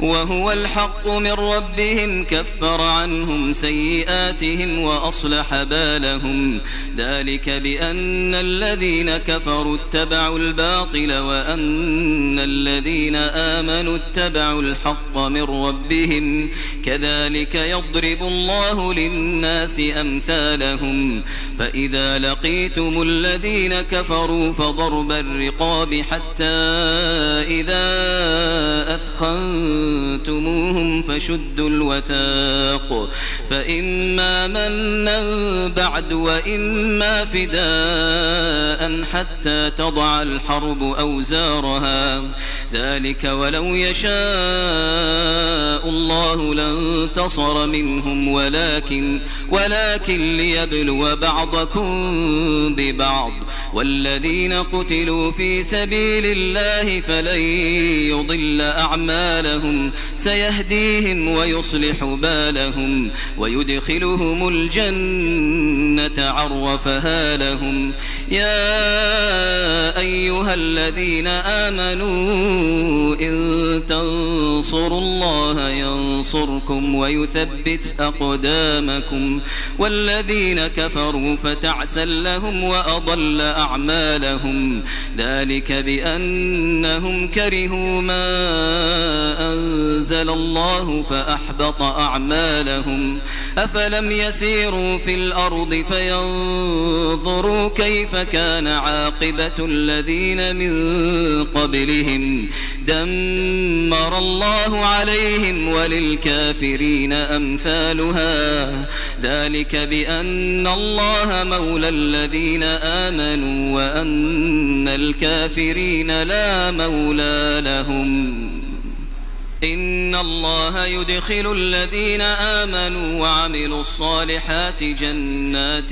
وهو الحق من ربهم كفر عنهم سيئاتهم وأصلح بالهم. ذلك بأن الذين كفروا اتبعوا الباطل وأن الذين آمنوا اتبعوا الحق من ربهم. كذلك يضرب الله للناس أمثالهم. فإذا لقيتم الذين كفروا فضرب الرقاب حتى إذا أثخنتموهم فشدوا الوثاق فإما منا بعد وإما فداء حتى تضع الحرب أوزارها. ذلك ولو يشاء الله لانتصر منهم ولكن ولكن ليبلو بعضكم ببعض. والذين قتلوا في سبيل الله فلن يضل أعمالهم. سيهديهم ويصلح بالهم ويدخلهم الجنة عرفها لهم. يا أيها الذين آمنوا إن تنصروا الله ينصركم ويثبت أقدامكم والذين كفروا فتعسا لهم وأضل أعمالهم ذلك بأنهم كرهوا ما أنزل الله فأحبط أعمالهم أفلم يسيروا في الأرض فينظروا كيف كان عاقبة الذين من قبلهم دمر الله عليهم وللكافرين أمثالها. ذلك بأن الله مولى الذين آمنوا وأن الكافرين لا مولى لهم. إن الله يدخل الذين آمنوا وعملوا الصالحات جنات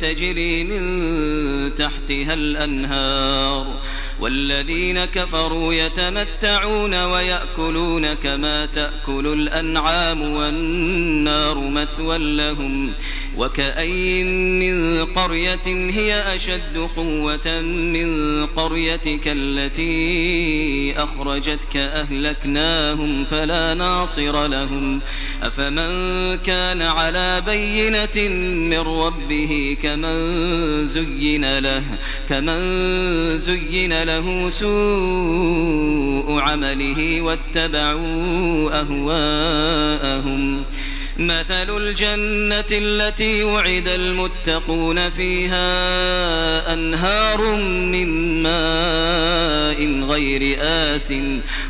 تجري من تحتها الأنهار والذين كفروا يتمتعون ويأكلون كما تأكل الأنعام والنار مثوى لهم وكأي من قرية هي أشد قوة من قريتك التي أخرجتك أهلكناهم فلا ناصر لهم أفمن كان على بينة من ربه كمن زين له كمن زين له سوء عمله واتبعوا أهواءهم مثل الجنة التي وعد المتقون فيها أنهار من ماء غير آس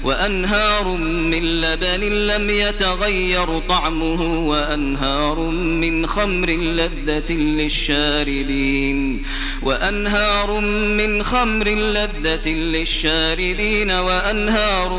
وأنهار من لبن لم يتغير طعمه وأنهار من خمر لذة للشاربين وأنهار من خمر لذة للشاربين وأنهار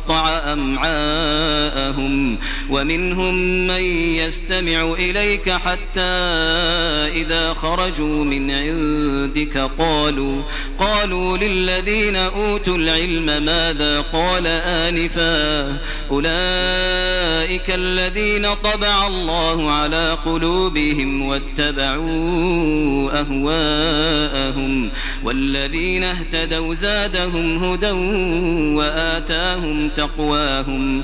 أمعاءهم ومنهم من يستمع إليك حتى إذا خرجوا من عندك قالوا قالوا للذين أوتوا العلم ماذا قال آنفا؟ أولئك الذين طبع الله على قلوبهم واتبعوا أهواءهم والذين اهتدوا زادهم هدى وآتاهم تقواهم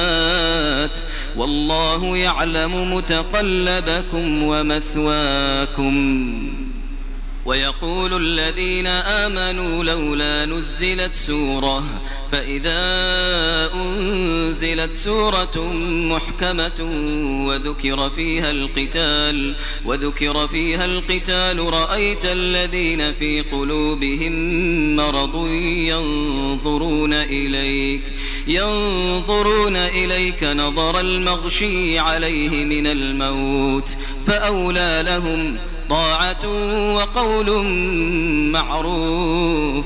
والله يعلم متقلبكم ومثواكم ويقول الذين آمنوا لولا نزلت سورة فإذا أنزلت سورة محكمة وذكر فيها القتال وذكر فيها القتال رأيت الذين في قلوبهم مرض ينظرون إليك ينظرون إليك نظر المغشي عليه من الموت فأولى لهم طاعة وقول معروف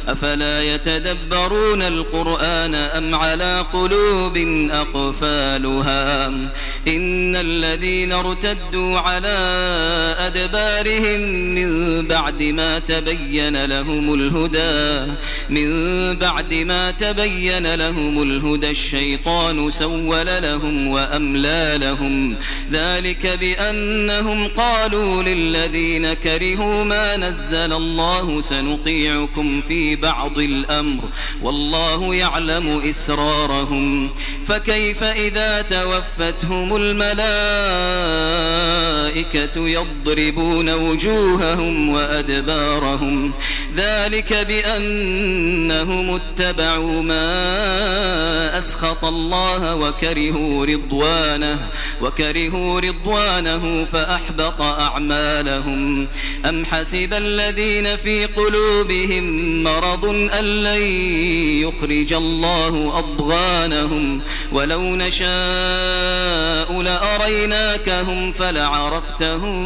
أفلا يتدبرون القرآن أم على قلوب أقفالها؟ إن الذين ارتدوا على أدبارهم من بعد ما تبين لهم الهدى من بعد ما تبين لهم الهدى الشيطان سول لهم وأملى لهم. ذلك بأنهم قالوا للذين كرهوا ما نزل الله سنطيعكم بعض الأمر والله يعلم إسرارهم فكيف إذا توفتهم الملائكة يضربون وجوههم وأدبارهم ذلك بأنهم اتبعوا ما أسخط الله وكرهوا رضوانه وكرهوا رضوانه فأحبط أعمالهم أم حسب الذين في قلوبهم مرض أن لن يخرج الله أضغانهم. ولو نشاء لأريناكهم فلعرفتهم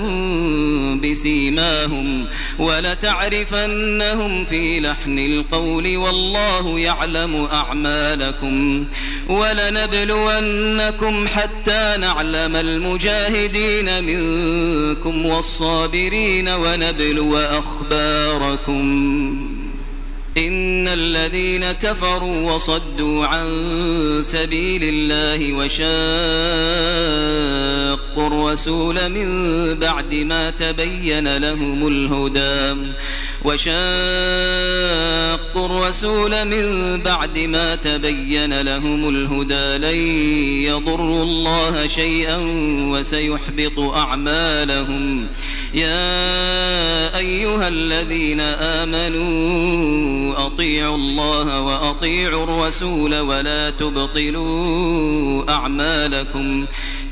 بسيماهم. ولتعرفنهم في لحن القول والله يعلم أعمالكم. ولنبلونكم حتى نعلم المجاهدين منكم والصابرين ونبلو أخباركم. إن الذين كفروا وصدوا عن سبيل الله وشاقوا الرسول من بعد ما تبين لهم الهدى وشاقوا الرسول من بعد ما تبين لهم الهدى لن يضروا الله شيئا وسيحبط أعمالهم. يا أيها الذين آمنوا أطيعوا الله وأطيعوا الرسول ولا تبطلوا أعمالكم.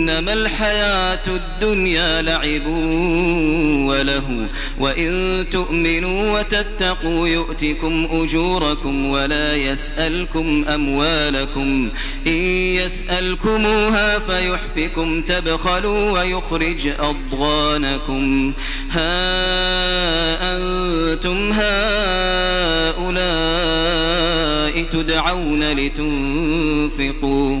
إنما الحياة الدنيا لعب وله وإن تؤمنوا وتتقوا يؤتكم أجوركم ولا يسألكم أموالكم إن يسألكموها فيحفكم تبخلوا ويخرج أضغانكم. ها أنتم هؤلاء تدعون لتنفقوا.